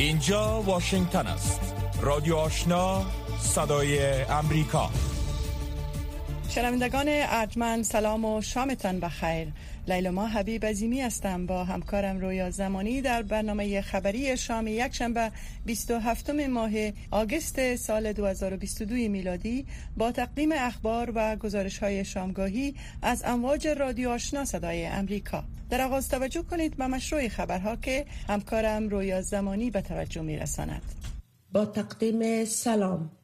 اینجا واشنگتن است. رادیو آشنا صدای امریکا. شنوندگان ارجمند سلام و شامتان بخیر. لیلا حبیب عزیمی هستم. با همکارم رویا زمانی در برنامه خبری شام یکشنبه 27 ماه آگست سال 2022 میلادی با تقدیم اخبار و گزارش های شامگاهی از امواج رادیو آشنا صدای امریکا. در آغاز توجه کنید به مشروع خبرها که همکارم رویا زمانی به توجه می رساند. با تقدیم سلام.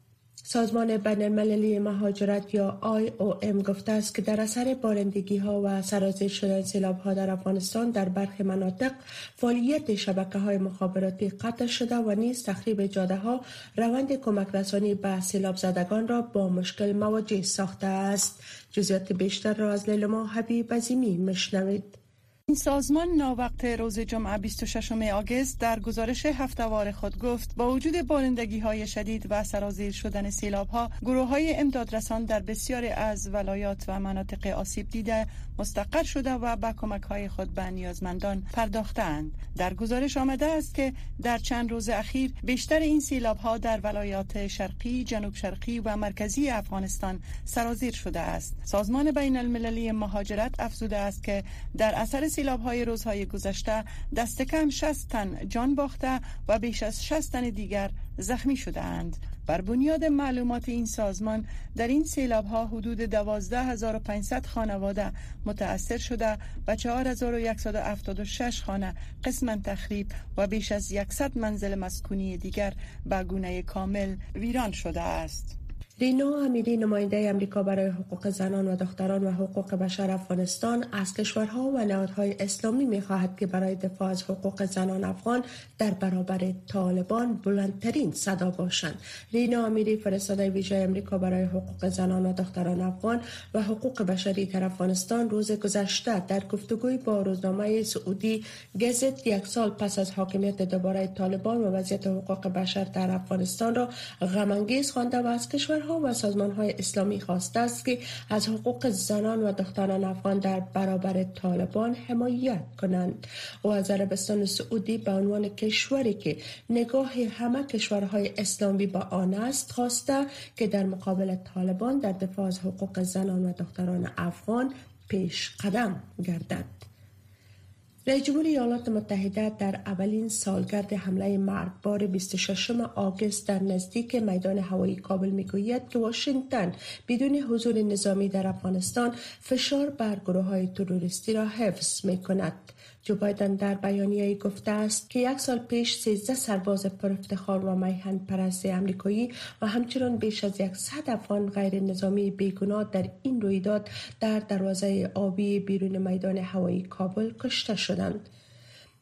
سازمان بین المللی مهاجرت یا IOM گفته است که در اثر بارندگی ها و سرازیر شدن سیلاب ها در افغانستان در برخی مناطق فعالیت شبکه های مخابراتی قطع شده و نیز تخریب جاده ها روند کمک رسانی به سیلاب زدگان را با مشکل مواجه ساخته است. جزیات بیشتر را از لیلما حبیب عظیمی مشنوید این سازمان ناوقت روز جمعه 26 آگست در گزارش هفتوار خود گفت با وجود بارندگی های شدید و سرازیر شدن سیلاب ها گروه های امدادرسان در بسیاری از ولایات و مناطق آسیب دیده مستقر شده و به کمک های خود به نیازمندان پرداختند در گزارش آمده است که در چند روز اخیر بیشتر این سیلاب ها در ولایات شرقی جنوب شرقی و مرکزی افغانستان سرازیر شده است. سازمان بین المللی مهاجرت افزوده است که در اثر سیلاب های روزهای گذشته دست کم 60 تن جان باخته و بیش از 60 تن دیگر زخمی شده اند. بر بنیاد معلومات این سازمان در این سیلاب ها حدود 12500 خانواده متاثر شده و 4176 خانه قسما تخریب و بیش از 100 منزل مسکونی دیگر به گونه کامل ویران شده است. رینا امیری نماینده امریکا برای حقوق زنان و دختران و حقوق بشر افغانستان از کشورها و نهادهای اسلامی می خواهد که برای دفاع از حقوق زنان افغان در برابر طالبان بلندترین صدا باشند. رینا امیری فرستاده ویژه امریکا برای حقوق زنان و دختران افغان و حقوق بشری در افغانستان روز گذشته در گفتگوی با روزنامه سعودی گزت یک سال پس از حاکمیت دوباره طالبان و وضعیت حقوق بشر در افغانستان را غمانگیز خوانده و از کشور و سازمان های اسلامی خواسته است که از حقوق زنان و دختران افغان در برابر طالبان حمایت کنند و از عربستان سعودی به عنوان کشوری که نگاه همه کشورهای اسلامی با آن است خواسته که در مقابل طالبان در دفاع از حقوق زنان و دختران افغان پیش قدم گردد. رئیس جمهور ایالات متحده در اولین سالگرد حمله مرگبار 26 آگوست در نزدیک میدان هوایی کابل می‌گوید که واشنگتن بدون حضور نظامی در افغانستان فشار بر گروه های تروریستی را حفظ می کند. جو بایدن در بیانیه گفته است که یک سال پیش 13 سرباز پر افتخار و میهن پرست امریکایی و همچنان بیش از صد افغان غیر نظامی بیگناه در این رویداد در دروازه آبی بیرون میدان هوایی کابل کشته شدند.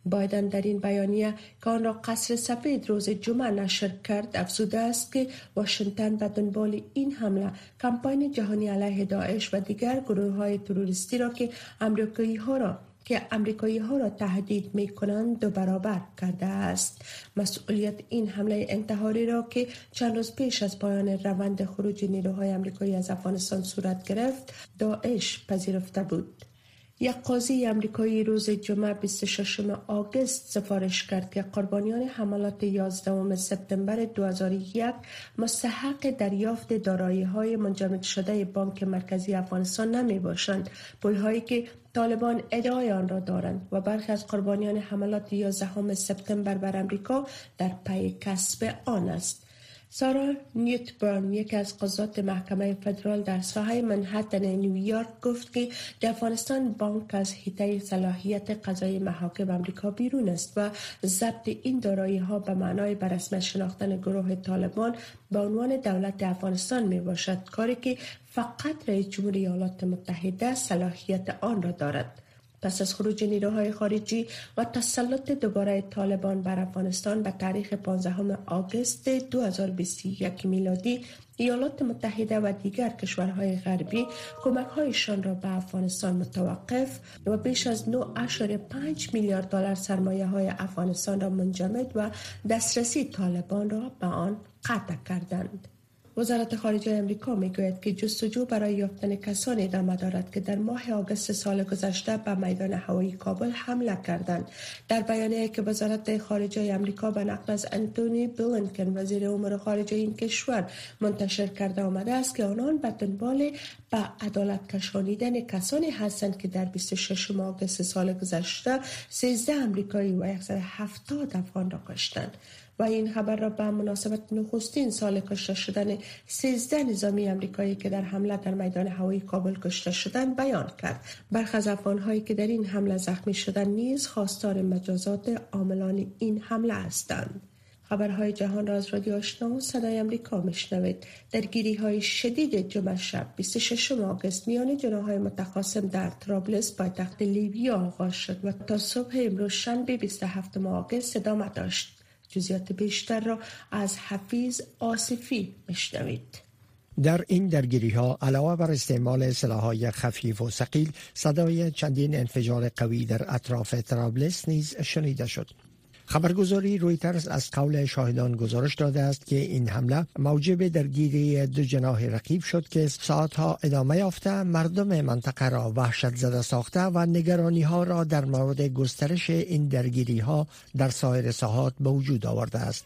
بایدن در این بیانیه که آن را قصر سفید روز جمعه نشر کرد افزوده است که واشنگتن به دنبال این حمله کمپاین جهانی علیه داعش و دیگر گروه های تروریستی را که امریکایی ها را که امریکایی ها را تهدید می کنند دو برابر کرده است. مسئولیت این حمله انتحاری را که چند روز پیش از پایان روند خروج نیروهای امریکایی از افغانستان صورت گرفت داعش پذیرفته بود. یک قاضی امریکایی روز جمعه 26 آگوست سفارش کرد که قربانیان حملات 11 سپتامبر 2001 مستحق دریافت دارایی های منجمد شده بانک مرکزی افغانستان نمی باشند پول هایی که طالبان ادعای آن را دارند و برخی از قربانیان حملات 11 سپتامبر بر امریکا در پی کسب آن است. سارا نیوتبرن یکی از قضات محکمه فدرال در ساحه منحتن نیویورک گفت که در افغانستان بانک از حیطه صلاحیت قضای محاکم امریکا بیرون است و ضبط این دارایی ها به معنای بر شناختن گروه طالبان به عنوان دولت افغانستان می باشد کاری که فقط رئیس جمهور ایالات متحده صلاحیت آن را دارد پس از خروج نیروهای خارجی و تسلط دوباره طالبان بر افغانستان به تاریخ 15 آگوست 2021 میلادی ایالات متحده و دیگر کشورهای غربی کمک هایشان را به افغانستان متوقف و بیش از 9.5 میلیارد دلار سرمایه های افغانستان را منجمد و دسترسی طالبان را به آن قطع کردند. وزارت خارجه امریکا می‌گوید که جستجو برای یافتن کسانی ادامه دارد که در ماه آگوست سال گذشته به میدان هوایی کابل حمله کردند. در بیانیه که وزارت خارجه امریکا به نقل از انتونی بلینکن وزیر امور خارجه این کشور منتشر کرده آمده است که آنان به دنبال به عدالت کشانیدن کسانی هستند که در 26 آگوست سال گذشته 13 امریکایی و 170 افغان را کشتند. و این خبر را به مناسبت نخستین سال کشته شدن 13 نظامی امریکایی که در حمله در میدان هوایی کابل کشته شدند بیان کرد. برخی از افغانهایی که در این حمله زخمی شدند نیز خواستار مجازات عاملان این حمله هستند. خبرهای جهان را از رادیو آشنا و صدای امریکا میشنوید. درگیری های شدید جمعه شب 26 آگوست میان جناهای متخاصم در ترابلس پایتخت لیبیا آغاز شد و تا صبح امروز شنبه 27 آگوست ادامه داشت. جزیات بیشتر را از حفیظ آصفی میشنوید در این درگیری ها علاوه بر استعمال های خفیف و ثقیل صدای چندین انفجار قوی در اطراف ترابلس نیز شنیده شد. خبرگزاری رویترز از قول شاهدان گزارش داده است که این حمله موجب درگیری دو جناح رقیب شد که ساعتها ادامه یافته مردم منطقه را وحشت زده ساخته و نگرانی ها را در مورد گسترش این درگیری ها در سایر ساحات به وجود آورده است.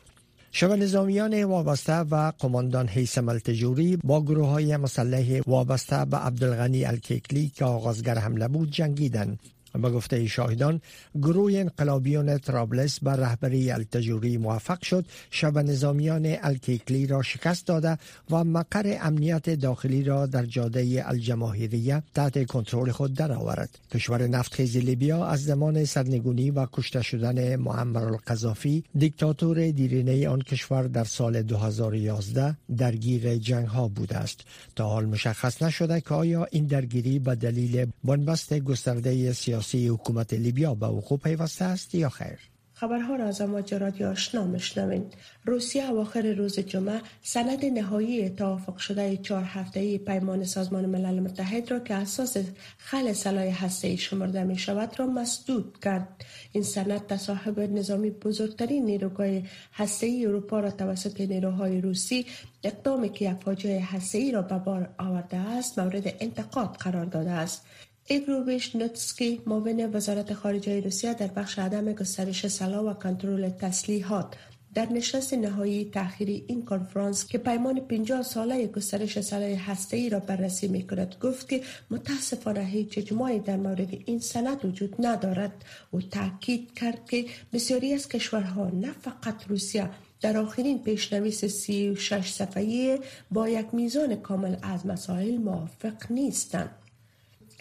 شب نظامیان وابسته و قماندان حیثم التجوری با گروه های مسلح وابسته به عبدالغنی الکیکلی که آغازگر حمله بود جنگیدند به گفته شاهدان گروه انقلابیون ترابلس بر رهبری التجوری موفق شد شب نظامیان الکیکلی را شکست داده و مقر امنیت داخلی را در جاده الجماهیریه تحت کنترل خود درآورد. کشور نفتخیز لیبیا از زمان سرنگونی و کشته شدن معمر القذافی دیکتاتور دیرینه آن کشور در سال 2011 درگیر جنگ ها بوده است. تا حال مشخص نشده که آیا این درگیری به دلیل بنبست گسترده سیاسی سیاسی حکومت لیبیا به وقوع پیوسته است یا خیر؟ خبرها را از امواج رادیو آشنا مشنوین روسیه اواخر روز جمعه سند نهایی توافق شده چهار هفته پیمان سازمان ملل متحد را که اساس خل سلاح هسته شمرده می شود را مسدود کرد. این سند تصاحب نظامی بزرگترین نیروگاه هسته اروپا را توسط نیروهای روسی اقدامی که یک فاجعه هسته را به بار آورده است مورد انتقاد قرار داده است. ایگروویش نوتسکی معاون وزارت خارجه روسیه در بخش عدم گسترش سلاح و کنترل تسلیحات. در نشست نهایی تأخیری این کنفرانس که پیمان 50 ساله گسترش سلاح ای را بررسی می کند گفت که متاسفانه هیچ اجماعی در مورد این سند وجود ندارد. و تاکید کرد که بسیاری از کشورها نه فقط روسیه در آخرین پیشنویس 36 صفحه‌ای با یک میزان کامل از مسائل موافق نیستند.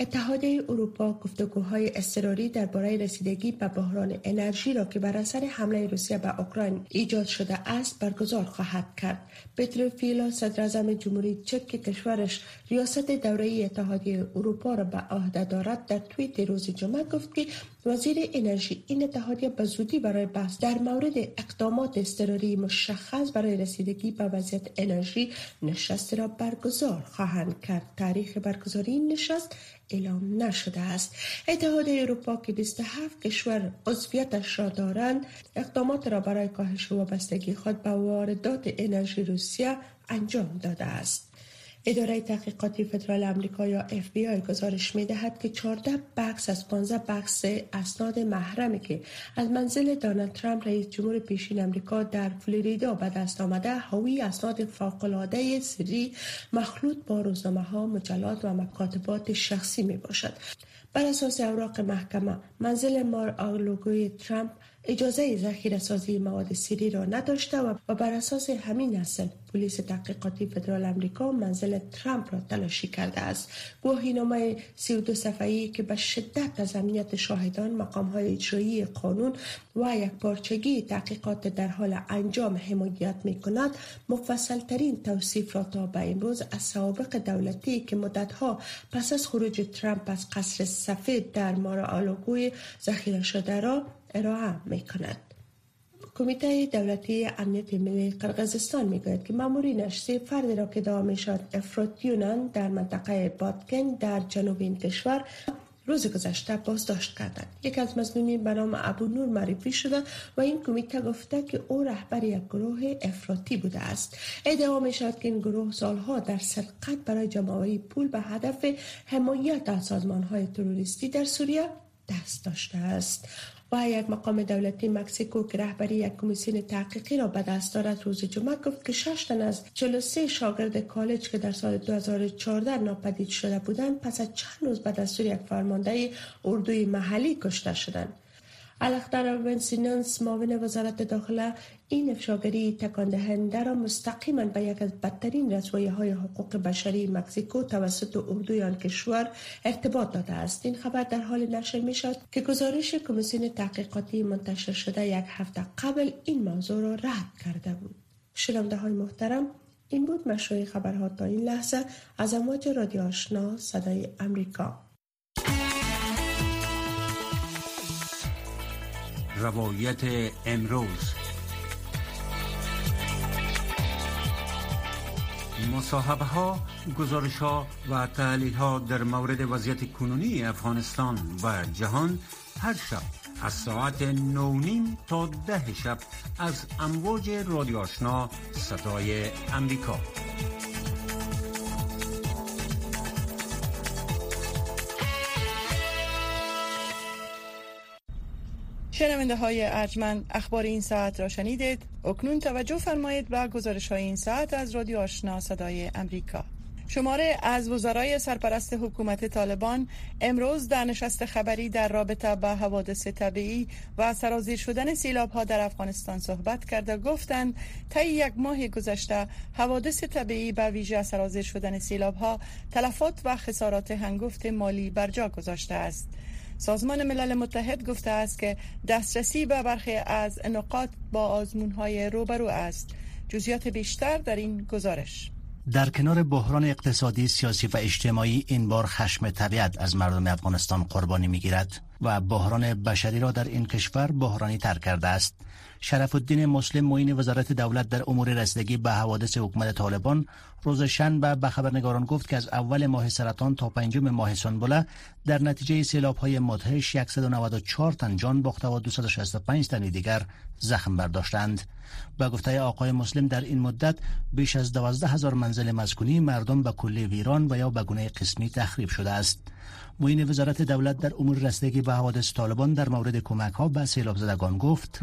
اتحادیه اروپا گفتگوهای اضطراری درباره رسیدگی به بحران انرژی را که بر اثر حمله روسیه به اوکراین ایجاد شده است برگزار خواهد کرد. پتر فیلا صدر جمهوری چک که کشورش ریاست دوره اتحادیه اروپا را به عهده دارد در توییت روز جمعه گفت که وزیر انرژی این اتحادیه به زودی برای بحث در مورد اقدامات اضطراری مشخص برای رسیدگی به وضعیت انرژی نشست را برگزار خواهند کرد. تاریخ برگزاری این نشست اعلام نشده است. اتحادیه اروپا که 27 کشور عضویتش را دارند اقدامات را برای کاهش وابستگی خود به واردات انرژی روسیه انجام داده است. اداره تحقیقاتی فدرال امریکا یا FBI گزارش می دهد که 14 بکس از 15 بکس اسناد محرمی که از منزل دونالد ترامپ رئیس جمهور پیشین امریکا در فلوریدا به دست آمده. حاوی اسناد فوقالعاده سری مخلوط با روزنامه ها مجلات و مکاتبات شخصی می باشد بر اساس اوراق محکمه منزل مار آلوگوی ترامپ اجازه ذخیره سازی مواد سری را نداشته و بر اساس همین اصل پلیس تحقیقاتی فدرال امریکا منزل ترامپ را تلاشی کرده است. گواهینامه 32 صفحه‌ای که به شدت از امنیت شاهدان مقام های اجرایی قانون و یک پارچگی تحقیقات در حال انجام حمایت مفصل ترین توصیف را تا به امروز از سوابق دولتی که مدتها پس از خروج ترامپ از قصر سفید در مارا آلوگوی ذخیره شده را ارائه می کند. کمیته دولتی امنیت ملی قرقزستان می‌گوید که مامورینش سه فردی را که دامشان افراتیونان در منطقه بادکن در جنوب این کشور روز گذشته بازداشت کردند. یک از مظنونین به نام ابو نور معرفی شده و این کمیته گفته که او رهبر یک گروه افراطی بوده است. ادعا می شود که این گروه سالها در سرقت برای جمعآوری پول به هدف حمایت از سازمان های تروریستی در سوریه دست داشته است. و یک مقام دولتی مکسیکو که رهبری یک کمیسیون تحقیقی را به دست دارد روز جمعه گفت که 6 تن از 43 شاگرد کالج که در سال 2014 ناپدید شده بودند پس از چند روز بعد از یک فرمانده اردوی محلی کشته شدند. الاختر ونسینانس معاون وزارت داخله این افشاگری تکان دهنده را مستقیما به یک از بدترین رسوایی های حقوق بشری مکزیکو توسط اردوی آن کشور ارتباط داده است. این خبر در حال نشر می شد که گزارش کمیسیون تحقیقاتی منتشر شده یک هفته قبل این موضوع را رد کرده بود. شنونده های محترم این بود مشروع خبرها تا این لحظه. از امواج رادیو آشنا صدای امریکا. روایت امروز. مصاحبه ها، گزارش ها و تحلیل ها در مورد وضعیت کنونی افغانستان و جهان هر شب از ساعت نونیم تا ده شب از امواج رادیو آشنا صدای امریکا. شنونده های ارجمند اخبار این ساعت را شنیدید. اکنون توجه فرمایید به گزارش های این ساعت از رادیو آشنا صدای امریکا. شماره از وزرای سرپرست حکومت طالبان امروز در نشست خبری در رابطه با حوادث طبیعی و سرازیر شدن سیلاب ها در افغانستان صحبت کرده گفتند طی یک ماه گذشته حوادث طبیعی به ویژه سرازیر شدن سیلاب ها تلفات و خسارات هنگفت مالی بر جا گذاشته است. سازمان ملل متحد گفته است که دسترسی به برخی از نقاط با آزمون های روبرو است جزیات بیشتر در این گزارش در کنار بحران اقتصادی، سیاسی و اجتماعی این بار خشم طبیعت از مردم افغانستان قربانی می گیرد و بحران بشری را در این کشور بحرانی تر کرده است. شرف الدین مسلم معین وزارت دولت در امور رسیدگی به حوادث حکومت طالبان روز شنبه به خبرنگاران گفت که از اول ماه سرطان تا پنجم ماه سنبله در نتیجه سیلاب های مدهش 194 تن جان باخته و 265 تن دیگر زخم برداشتند. به گفته آقای مسلم در این مدت بیش از 12 هزار منزل مسکونی مردم به کلی ویران و یا به گونه قسمی تخریب شده است. معین وزارت دولت در امور رسیدگی به حوادث طالبان در مورد کمک ها به سیلاب زدگان گفت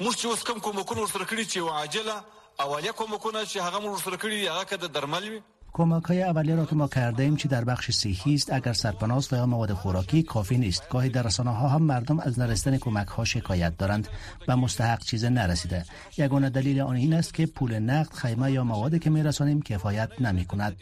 موږ چې اوس کوم کومکونه ورسره کړي چې عاجله اولیه کومکونه چې هغه موږ ورسره کړي هغه که د درمل وي. کمک های اولیه را که ما کرده ایم چی در بخش صحی است اگر سرپناست و یا مواد خوراکی کافی نیست. گاهی در رسانه ها هم مردم از نرسیدن کمک ها شکایت دارند و مستحق چیز نرسیده. یگانه دلیل آن این است که پول نقد خیمه یا مواد که میرسانیم کفایت نمی کند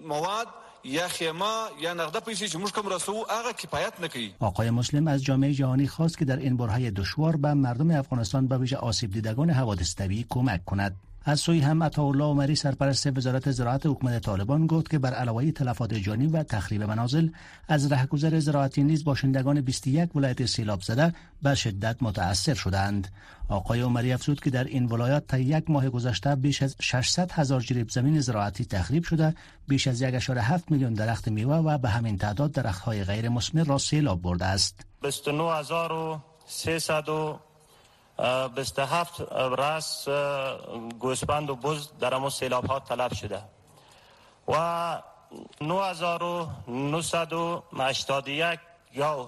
مواد یا خیمه یا نقده پیسې چې موږ کوم رسو هغه کفایت نکوي آقای مسلم از جامعه جهانی خواست که در این برهای دشوار به مردم افغانستان به ویژه آسیب دیدگان حوادث طبیعی کمک کند. از سوی هم عطاالله عمری سرپرست وزارت زراعت حکومت طالبان گفت که بر علاوه تلفات جانی و تخریب منازل از رهگذر زراعتی نیز باشندگان 21 ولایت سیلاب زده به شدت متاثر شدند. آقای عمری افزود که در این ولایات تا یک ماه گذشته بیش از 600 هزار جریب زمین زراعتی تخریب شده بیش از 1.7 میلیون درخت میوه و به همین تعداد درختهای غیر مثمر را سیلاب برده است. 29300 27 رس گوسفند و بز در امو سیلاب ها طلب شده. و 9981 یا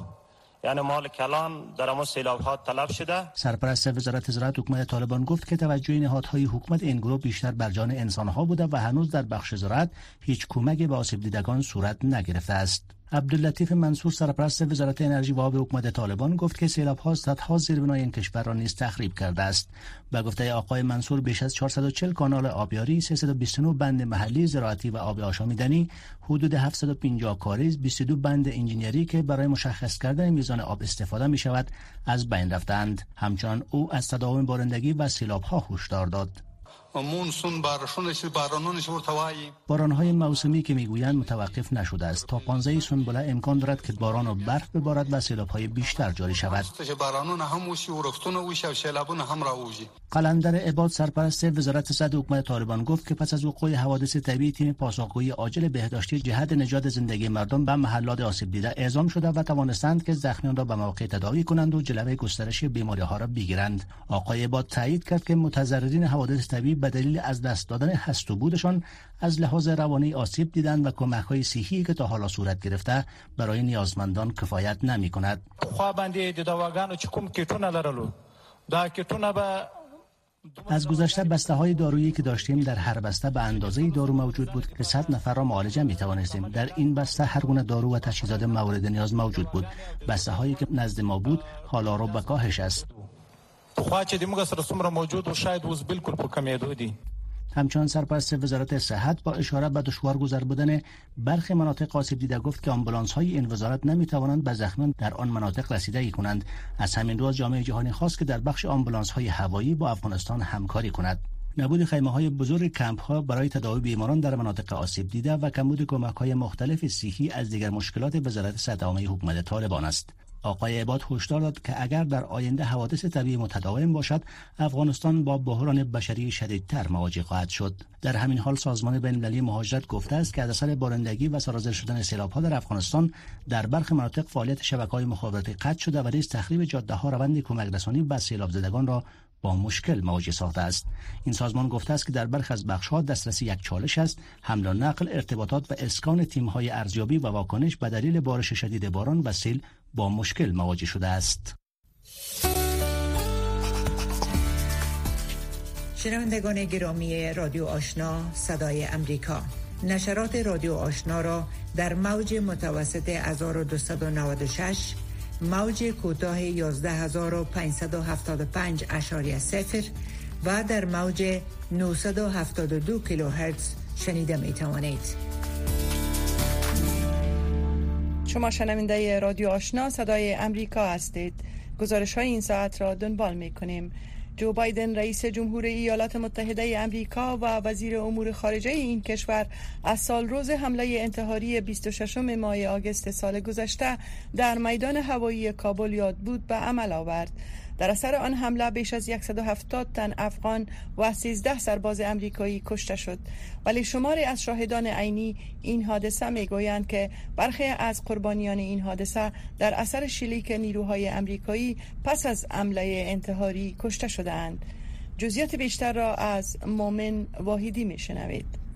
یعنی مال کلان در امو سیلاب ها طلب شده. سرپرست وزارت زراعت حکومت طالبان گفت که توجه نهادهای حکومت این گروه بیشتر بر جان انسان ها بوده و هنوز در بخش زراعت هیچ کمک به آسیب دیدگان صورت نگرفته است. عبداللطیف منصور سرپرست وزارت انرژی و آب حکومت طالبان گفت که سیلاب ها صدها زیربنای این کشور را نیز تخریب کرده است. به گفته آقای منصور بیش از 440 کانال آبیاری 329 بند محلی زراعتی و آب آشامیدنی حدود 750 کاریز 22 بند انجینری که برای مشخص کردن میزان آب استفاده می شود از بین رفتند. همچنان او از تداوم بارندگی و سیلاب ها هشدار داد. مونسون بارشونش بارانونش ورتوایی بارانهای موسمی که می‌گویند متوقف نشده است. تا 15 سنبله امکان دارد که باران و برف ببارد و سیلابهای بیشتر جاری شود. بارانون هم وشي ورفتونه وشي او سیلابونه هم راوځي قلندر عباد سرپرست وزارت صد حکومت طالبان گفت که پس از وقوع حوادث طبیعی تیم پاسخگویی عاجل بهداشتی جهت نجات زندگی مردم به محلات آسیب دیده اعزام شده و توانستند که زخمیان را به موقع تداوی کنند و جلوه گسترش بیماری ها را بگیرند. آقای عباد تایید کرد که متضررین حوادث طبیعی به دلیل از دست دادن هست و بودشان از لحاظ روانی آسیب دیدند و کمک های صحی که تا حالا صورت گرفته برای نیازمندان کفایت نمی کند. از گذشته بسته های دارویی که داشتیم در هر بسته به اندازه دارو موجود بود که 100 نفر را معالجه می توانستیم. در این بسته هر گونه دارو و تجهیزات مورد نیاز موجود بود. بسته هایی که نزد ما بود حالا رو به کاهش است. موجود و شاید بالکل همچنان سرپرست وزارت صحت با اشاره به دشوار گذر بودن برخی مناطق آسیب دیده گفت که آمبولانس های این وزارت نمی توانند به زخمیان در آن مناطق رسیدگی کنند. از همین رو جامعه جهانی خواست که در بخش آمبولانس های هوایی با افغانستان همکاری کند. نبود خیمه های بزرگ کمپ ها برای تداوی بیماران در مناطق آسیب دیده و کمبود کمک های مختلف صحی از دیگر مشکلات وزارت صحت حکومت طالبان است. آقای عباد هشدار داد که اگر در آینده حوادث طبیعی متداوم باشد افغانستان با بحران بشری شدیدتر مواجه خواهد شد. در همین حال سازمان بین‌المللی مهاجرت گفته است که از اثر بارندگی و سرازیر شدن سیلاب‌ها در افغانستان در برخی مناطق فعالیت شبکه‌های مخابراتی قطع شده و نیز تخریب جاده‌ها روند کمک رسانی به سیلاب زدگان را با مشکل مواجه ساخته است. این سازمان گفته است که در برخی از بخش‌ها دسترسی یک چالش است. حمل و نقل ارتباطات و اسکان تیم‌های ارزیابی و واکنش به دلیل بارش شدید باران و سیل با مشکل مواجه شده است. شنوندگان گرامی رادیو آشنا صدای امریکا. نشرات رادیو آشنا را در موج متوسط 1296 موج کوتاه 11575 اشاری سفر و در موج 972 کیلوهرتز شنیده می توانید. شما شنونده رادیو آشنا صدای امریکا هستید گزارش های این ساعت را دنبال می کنیم جو بایدن رئیس جمهور ایالات متحده امریکا و وزیر امور خارجه این کشور از سال روز حمله انتحاری 26 ماه آگست سال گذشته در میدان هوایی کابل یاد بود به عمل آورد. در اثر آن حمله بیش از 170 تن افغان و 13 سرباز امریکایی کشته شد. ولی شماری از شاهدان عینی این حادثه می‌گویند که برخی از قربانیان این حادثه در اثر شلیک نیروهای امریکایی پس از حمله انتحاری کشته شدهاند. جزئیات بیشتر را از مومن واحدی میشنوید.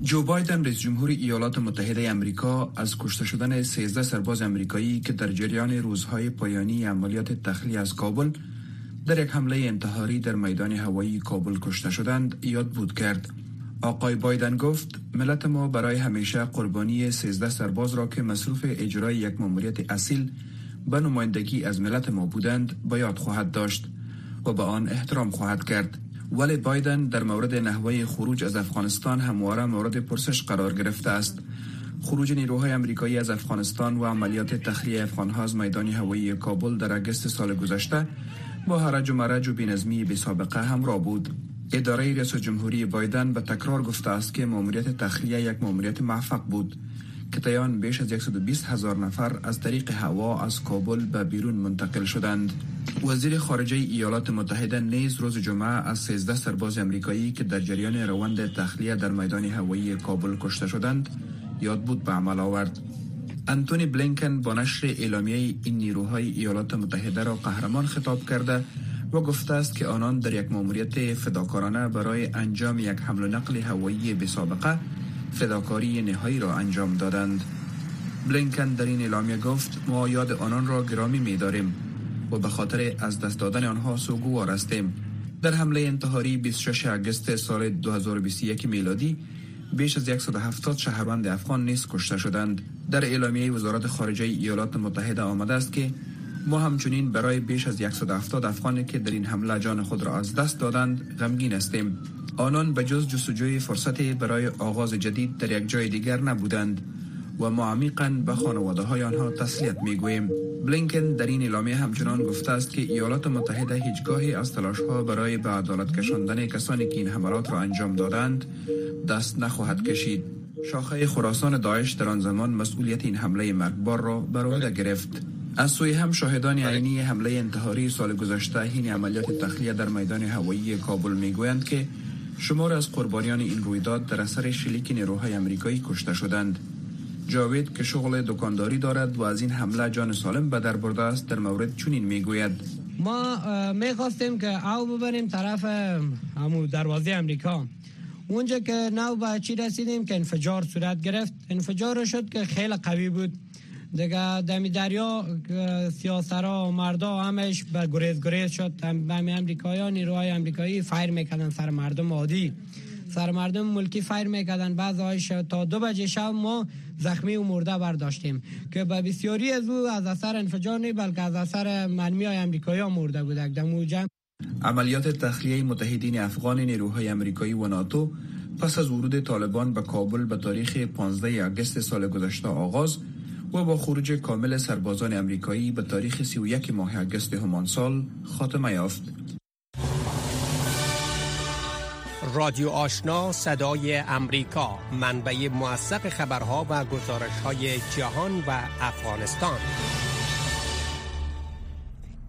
جو بایدن رئیس جمهور ایالات متحده امریکا از کشته شدن 13 سرباز امریکایی که در جریان روزهای پایانی عملیات تخلیه از کابل در یک حمله انتحاری در میدان هوایی کابل کشته شدند یاد بود کرد. آقای بایدن گفت ملت ما برای همیشه قربانی 13 سرباز را که مصروف اجرای یک ماموریت اصیل به نمایندگی از ملت ما بودند به یاد خواهد داشت و به آن احترام خواهد کرد. ولی بایدن در مورد نحوه خروج از افغانستان همواره مورد پرسش قرار گرفته است. خروج نیروهای امریکایی از افغانستان و عملیات تخلیه افغانها از میدان هوایی کابل در اگست سال گذشته با هرج و مرج و بینظمی بی سابقه همراه بود. اداره رئیس جمهوری بایدن به تکرار گفته است که ماموریت تخلیه یک ماموریت موفق بود. که تیان بیش از 120 هزار نفر از طریق هوا از کابل به بیرون منتقل شدند. وزیر خارجه ایالات متحده نیز روز جمعه از 13 سرباز امریکایی که در جریان روند تخلیه در میدان هوایی کابل کشته شدند یاد بود به عمل آورد. انتونی بلینکن با نشر اعلامیه این نیروهای ایالات متحده را قهرمان خطاب کرده و گفته است که آنان در یک ماموریت فداکارانه برای انجام یک حمل و نقل هوایی بسابقه فداکاری نهایی را انجام دادند. بلینکن در این اعلامیه گفت ما یاد آنان را گرامی می داریم و به خاطر از دست دادن آنها سوگوار هستیم. در حمله انتحاری 26 اگست سال 2021 میلادی بیش از 170 شهروند افغان نیز کشته شدند. در اعلامیه وزارت خارجه ایالات متحده آمده است که ما همچنین برای بیش از 170 افغانی که در این حمله جان خود را از دست دادند غمگین هستیم. آنان به جز جستجوی فرصتی برای آغاز جدید در یک جای دیگر نبودند و ما عمیقا به خانواده های آنها تسلیت می گوییم بلینکن در این اعلامیه همچنان گفته است که ایالات متحده هیچگاهی از تلاش ها برای به عدالت کشاندن کسانی که این حملات را انجام دادند دست نخواهد کشید. شاخه خراسان داعش در آن زمان مسئولیت این حمله مرگبار را بر عهده گرفت. از سوی هم شاهدان عینی حمله انتحاری سال گذشته این عملیات تخلیه در میدان هوایی کابل می‌گویند که شمار از قربانیان این رویداد در اثر شلیک نیروهای امریکایی کشته شدند. جاوید که شغل دکانداری دارد و از این حمله جان سالم به در برده است در مورد چنین می‌گوید. ما می‌خواستیم که او ببریم طرف همو دروازه امریکا اونجا که نو به چی رسیدیم که انفجار صورت گرفت. انفجار شد که خیلی قوی بود. دیگه دمی دریا سیاسرا و مردا همش به گریز گریز شد. همه امریکایی ها نیروهای امریکایی فایر می‌کردن سر مردم عادی. سر مردم ملکی فایر می‌کردن. بعض هایش تا دو بجه شب ما زخمی و مرده برداشتیم. که به بسیاری از او از اثر انفجار نی بلکه از اثر مرمی های امریکایی ها مرده بودک دمو جمع عملیات تخلیه متحدین افغان نیروهای امریکایی و ناتو پس از ورود طالبان به کابل به تاریخ 15 اگست سال گذشته آغاز و با خروج کامل سربازان امریکایی به تاریخ 31 ماه اگست همان سال خاتمه یافت. رادیو آشنا صدای امریکا منبع موثق خبرها و گزارش های جهان و افغانستان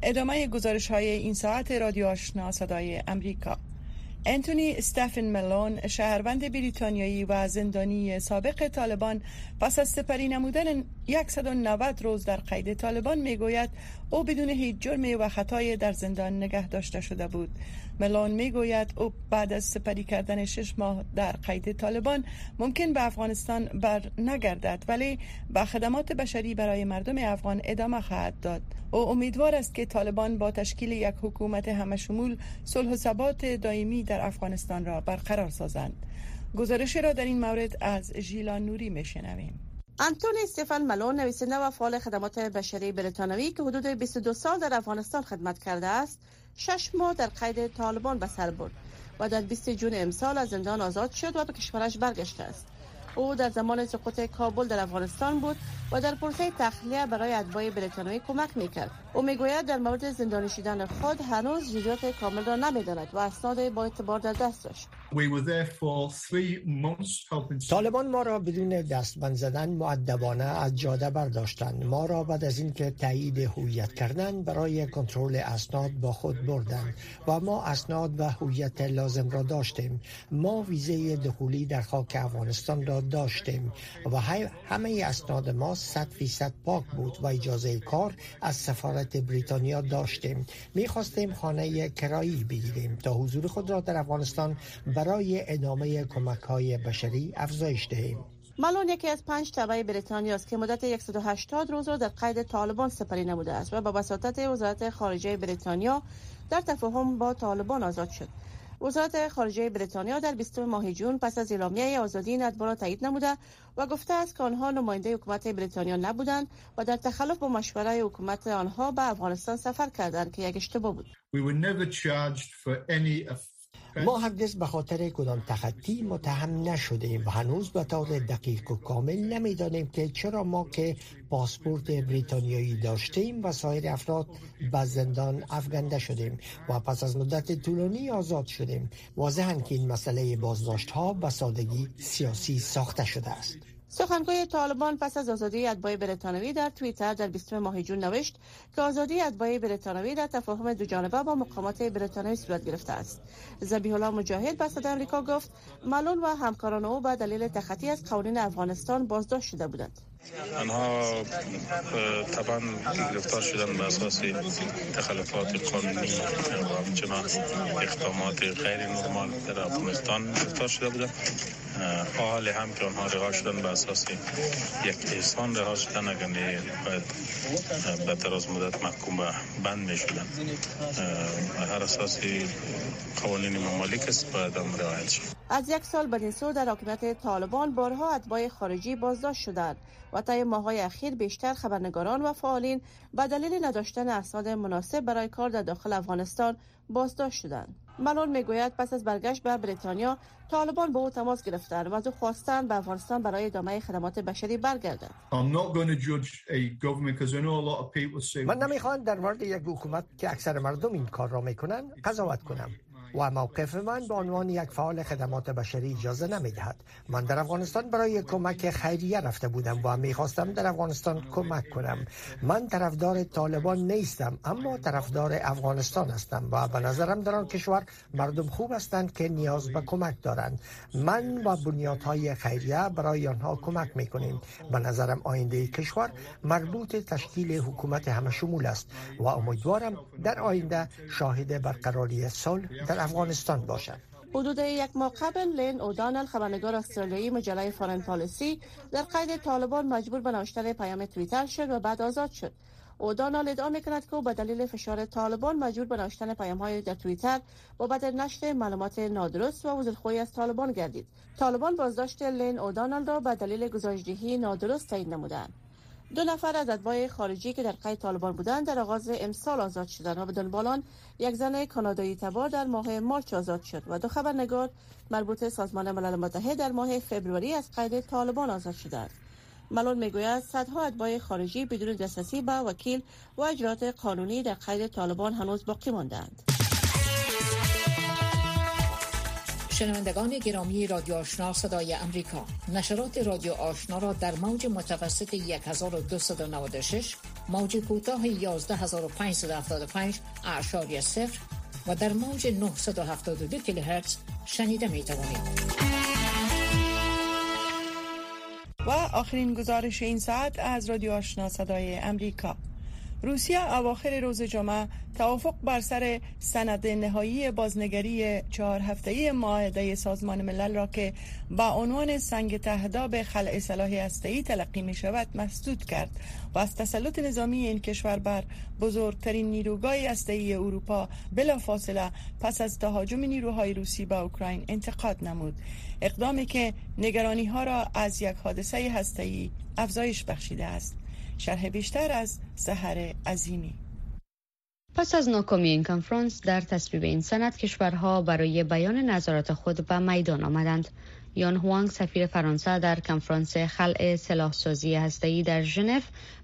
ادامه گزارش های این ساعت رادیو آشنا صدای امریکا انتونی استفن ملون شهروند بریتانیایی و زندانی سابق طالبان پس از سپری نمودن 190 روز در قید طالبان می‌گوید او بدون هیچ جرمی و خطای در زندان نگه داشته شده بود. ملون می‌گوید او بعد از سپری کردن شش ماه در قید طالبان ممکن به افغانستان بر نگردد ولی به خدمات بشری برای مردم افغان ادامه خواهد داد. او امیدوار است که طالبان با تشکیل یک حکومت همشمول صلح و ثبات دائمی در افغانستان را برقرار سازند. گزارش را در این مورد از ژیلان نوری میشنویم. انتونی استفان ملون نویسنده و فعال خدمات بشری بریتانوی که حدود 22 سال در افغانستان خدمت کرده است شش ماه در قید طالبان به سر برد و در 20 جون امسال از زندان آزاد شد و به کشورش برگشته است. او در زمان سقوط کابل در افغانستان بود و در پروسه تخلیه برای اتباع بریتانیایی کمک می‌کرد. او می‌گوید در مورد زندانی شدن خود هنوز جزئیات کامل را نمی‌داند و اسناد با اعتبار در دست داشت. طالبان ما را بدون دستبند زدن معدبانه از جاده برداشتند. ما را بعد از اینکه تایید هویت کردن برای کنترل اسناد با خود بردند و ما اسناد و هویت لازم را داشتیم. ما ویزه دخولی در خاک افغانستان را داشتیم و همه اسناد ما 100 فیصد پاک بود و اجازه کار از سفارت بریتانیا داشتیم. می‌خواستیم خانه کرایی بگیریم تا حضور خود را در افغانستان برای ادامه کمک های بشری افزایش دهیم مالون یکی از پنج تبع بریتانیا است که مدت 180 روز را در قید طالبان سپری نموده است و با وساطت وزارت خارجه بریتانیا در تفاهم با طالبان آزاد شد وزارت خارجه بریتانیا در 20 ماه جون پس از اعلامیه آزادی این را تایید نموده و گفته است که آنها نماینده حکومت بریتانیا نبودند و در تخلف با مشوره حکومت آنها به افغانستان سفر کردند که یک اشتباه بود. ما هرگز به خاطر کدام تخطی متهم نشدیم و هنوز به طور دقیق و کامل نمی‌دانیم که چرا ما که پاسپورت بریتانیایی داشتیم و سایر افراد به زندان افگنده شدیم و پس از مدت طولانی آزاد شدیم. واضحا که این مسئله بازداشت ها به سادگی سیاسی ساخته شده است. سخنگوی طالبان پس از آزادی اتباع بریتانوی در توییتر در 20 ماه جون نوشت که آزادی اتباع بریتانوی در تفاهم دو جانبه با مقامات بریتانیایی صورت گرفته است. ذبیح الله مجاهد به صدای آمریکا گفت مالون و همکاران او به دلیل تخطی از قوانین افغانستان بازداشت شده بودند. آنها طبعا گرفتار شدن به اساس تخلفات قانونی و همچنان اقدامات غیر نرمال در افغانستان گرفتار شده بودند. حال هم که آنها رها شدن به اساس یک احسان رها شدن اگر باید به دراز مدت محکوم به بند می شدن هر اساسی قوانین ممالک است باید هم رعایت شد. از یک سال بعد این سو در حاکمیت طالبان بارها اتباع خارجی بازداشت شدند. و طی ماه‌های اخیر بیشتر خبرنگاران و فعالین به دلیل نداشتن اسناد مناسب برای کار در داخل افغانستان بازداشت شدند. ملون می‌گوید پس از برگشت به بریتانیا طالبان با او تماس گرفتند و از او خواستند به افغانستان برای ادامه خدمات بشری برگردد من نمی‌خوام در مورد یک حکومت که اکثر مردم این کار را می‌کنند قضاوت کنم و موقف من به عنوان یک فعال خدمات بشری اجازه نمی‌دهد. من در افغانستان برای کمک خیریه رفته بودم و می‌خواستم در افغانستان کمک کنم. من طرفدار طالبان نیستم اما طرفدار افغانستان هستم و به نظرم در آن کشور مردم خوب هستند که نیاز به کمک دارند. من و بنیادهای خیریه برای آنها کمک می‌کنیم. به نظرم آینده کشور مربوط تشکیل حکومت همه شمول است و امیدوارم در آینده شاهد برقراری صلح در افغانستان باشد. حدود یک ماه قبل لین اودانل خبرنگار استرالیایی مجله فارن پالیسی در قید طالبان مجبور به نوشتن پیام توییتر شد و بعد آزاد شد. اودانال ادعا می‌کند که او به دلیل فشار طالبان مجبور به نوشتن پیام های در توییتر بعد نشر معلومات نادرست و وزیرخویی از طالبان گردید. طالبان بازداشت لین اودانال را به دلیل گزارشدهی نادرست تعیین نمودند. دو نفر از ادبای خارجی که در قید طالبان بودند در آغاز امسال آزاد شدند و بدون بالان یک زن کانادایی تبار در ماه مارچ آزاد شد و دو خبرنگار مربوط سازمان ملل متحد در ماه فوریه از قید طالبان آزاد شدند. ملون می‌گوید صدها ادبای خارجی بدون دسترسی به وکیل و اجرات قانونی در قید طالبان هنوز باقی ماندند. شنوندگان گرامی رادیو آشنا صدای امریکا. نشرات رادیو آشنا را در موج متوسط 1296 موج کوتاه 11575 اعشاری صفر و در موج 972 کیلوهرتز شنیده می توانید و آخرین گزارش این ساعت از رادیو آشنا صدای امریکا. روسیه اواخر روز جمعه توافق بر سر سند نهایی بازنگری چهار هفته‌ای معاهده سازمان ملل را که با عنوان سنگ تهدا به خلع سلاح هسته‌ای تلقی می شود مسدود کرد. و از تسلط نظامی این کشور بر بزرگترین نیروگاه هسته‌ای اروپا بلافاصله پس از تهاجم نیروهای روسی به اوکراین انتقاد نمود. اقدامی که نگرانی ها را از یک حادثه هسته‌ای افزایش بخشیده است. شرح بیشتر از سهر عظیمی. پس از ناکامی این کنفرانس در تصویب این سند کشورها برای بیان نظارت خود به میدان آمدند. یان هوانگ سفیر فرانسه در کنفرانس خلع سلاحسازی هسته‌ای در ژنو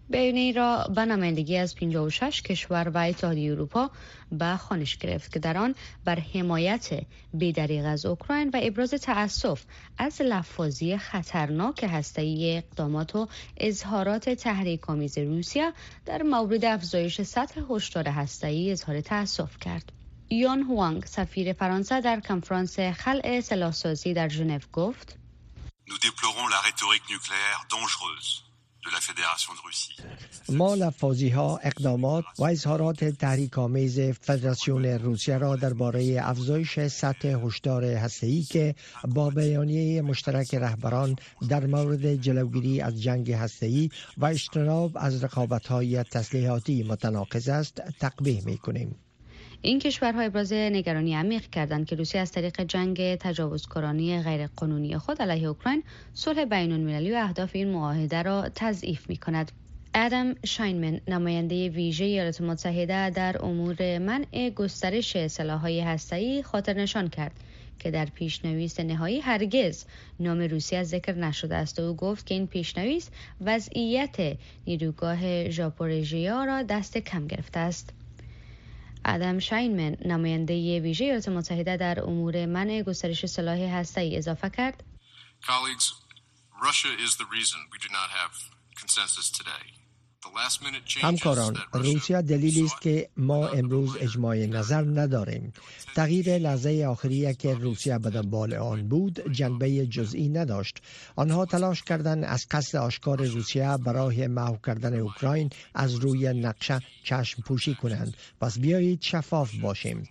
بیانیه را به نمایندگی از 56 کشور و اتحادیه اروپا به خانش گرفت که در آن بر حمایت بیدریغ از اوکراین و ابراز تأسف از لفاظی خطرناک هسته‌ای اقدامات و اظهارات تحریک‌آمیز روسیه در مورد افزایش سطح هشدار هسته‌ای اظهار تأسف کرد. یان هوانگ سفیر فرانسه در کنفرانس خلع سلاحسازی در ژنو گفت ما لفاظی ها اقدامات و اظهارات تحریک آمیز فدراسیون روسیه را درباره افزایش سطح هشدار هسته‌ای که با بیانیه مشترک رهبران در مورد جلوگیری از جنگ هسته‌ای و اجتناب از های تسلیحاتی متناقض است تقبیح می کنیم. این کشورها ابراز نگرانی عمیق کردند که روسیه از طریق جنگ تجاوزکارانه غیرقانونی خود علیه اوکراین صلح بین المللی و اهداف این معاهده را تضعیف می کند. ادم شاینمن نماینده ویژه ایالات متحده در امور منع گسترش سلاح‌های هسته‌ای خاطر نشان کرد که در پیشنویس نهایی هرگز نام روسیه ذکر نشده است و او گفت که این پیشنویس وضعیت نیروگاه ژاپورژیا را دست کم گرفته است ادم شاینمن نماینده ویژه ایالات متحده در امور منع گسترش سلاح هسته‌ای اضافه کرد. همکاران روسیه دلیلی است که ما امروز اجماع نظر نداریم. تغییر لحظه آخری که روسیه به دنبال آن بود جنبه جزئی نداشت. آنها تلاش کردند از قصد آشکار روسیه برای محو کردن اوکراین از روی نقشه چشم پوشی کنند. پس بیایید شفاف باشیم.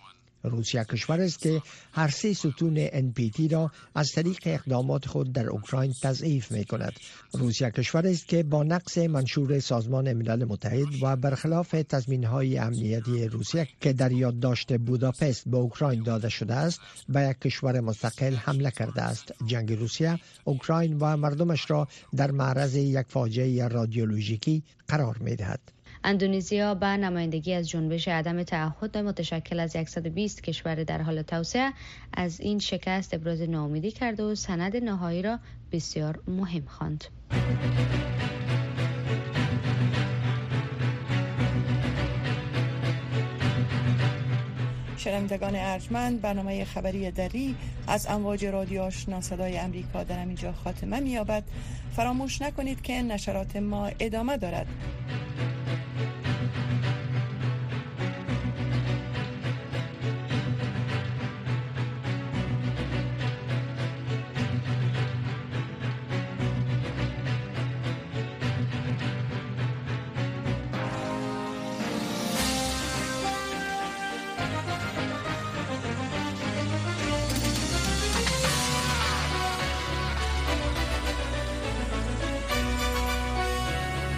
روسیه کشور است که هر سه ستون NPT را از طریق اقدامات خود در اوکراین تضعیف می کند. روسیه کشور است که با نقص منشور سازمان ملل متحد و برخلاف تضمین های امنیتی روسیه که در یادداشت بوداپست به اوکراین داده شده است به یک کشور مستقل حمله کرده است. جنگ روسیه اوکراین و مردمش را در معرض یک فاجعه رادیولوژیکی قرار می دهد. اندونزیا به نمایندگی از جنبش عدم تعهد متشکل از 120 کشور در حال توسعه از این شکست ابراز ناامیدی کرد و سند نهایی را بسیار مهم خواند. شنوندگان ارجمند برنامه خبری دری از امواج رادیو آشنا صدای امریکا در اینجا خاتمه مییابد فراموش نکنید که نشرات ما ادامه دارد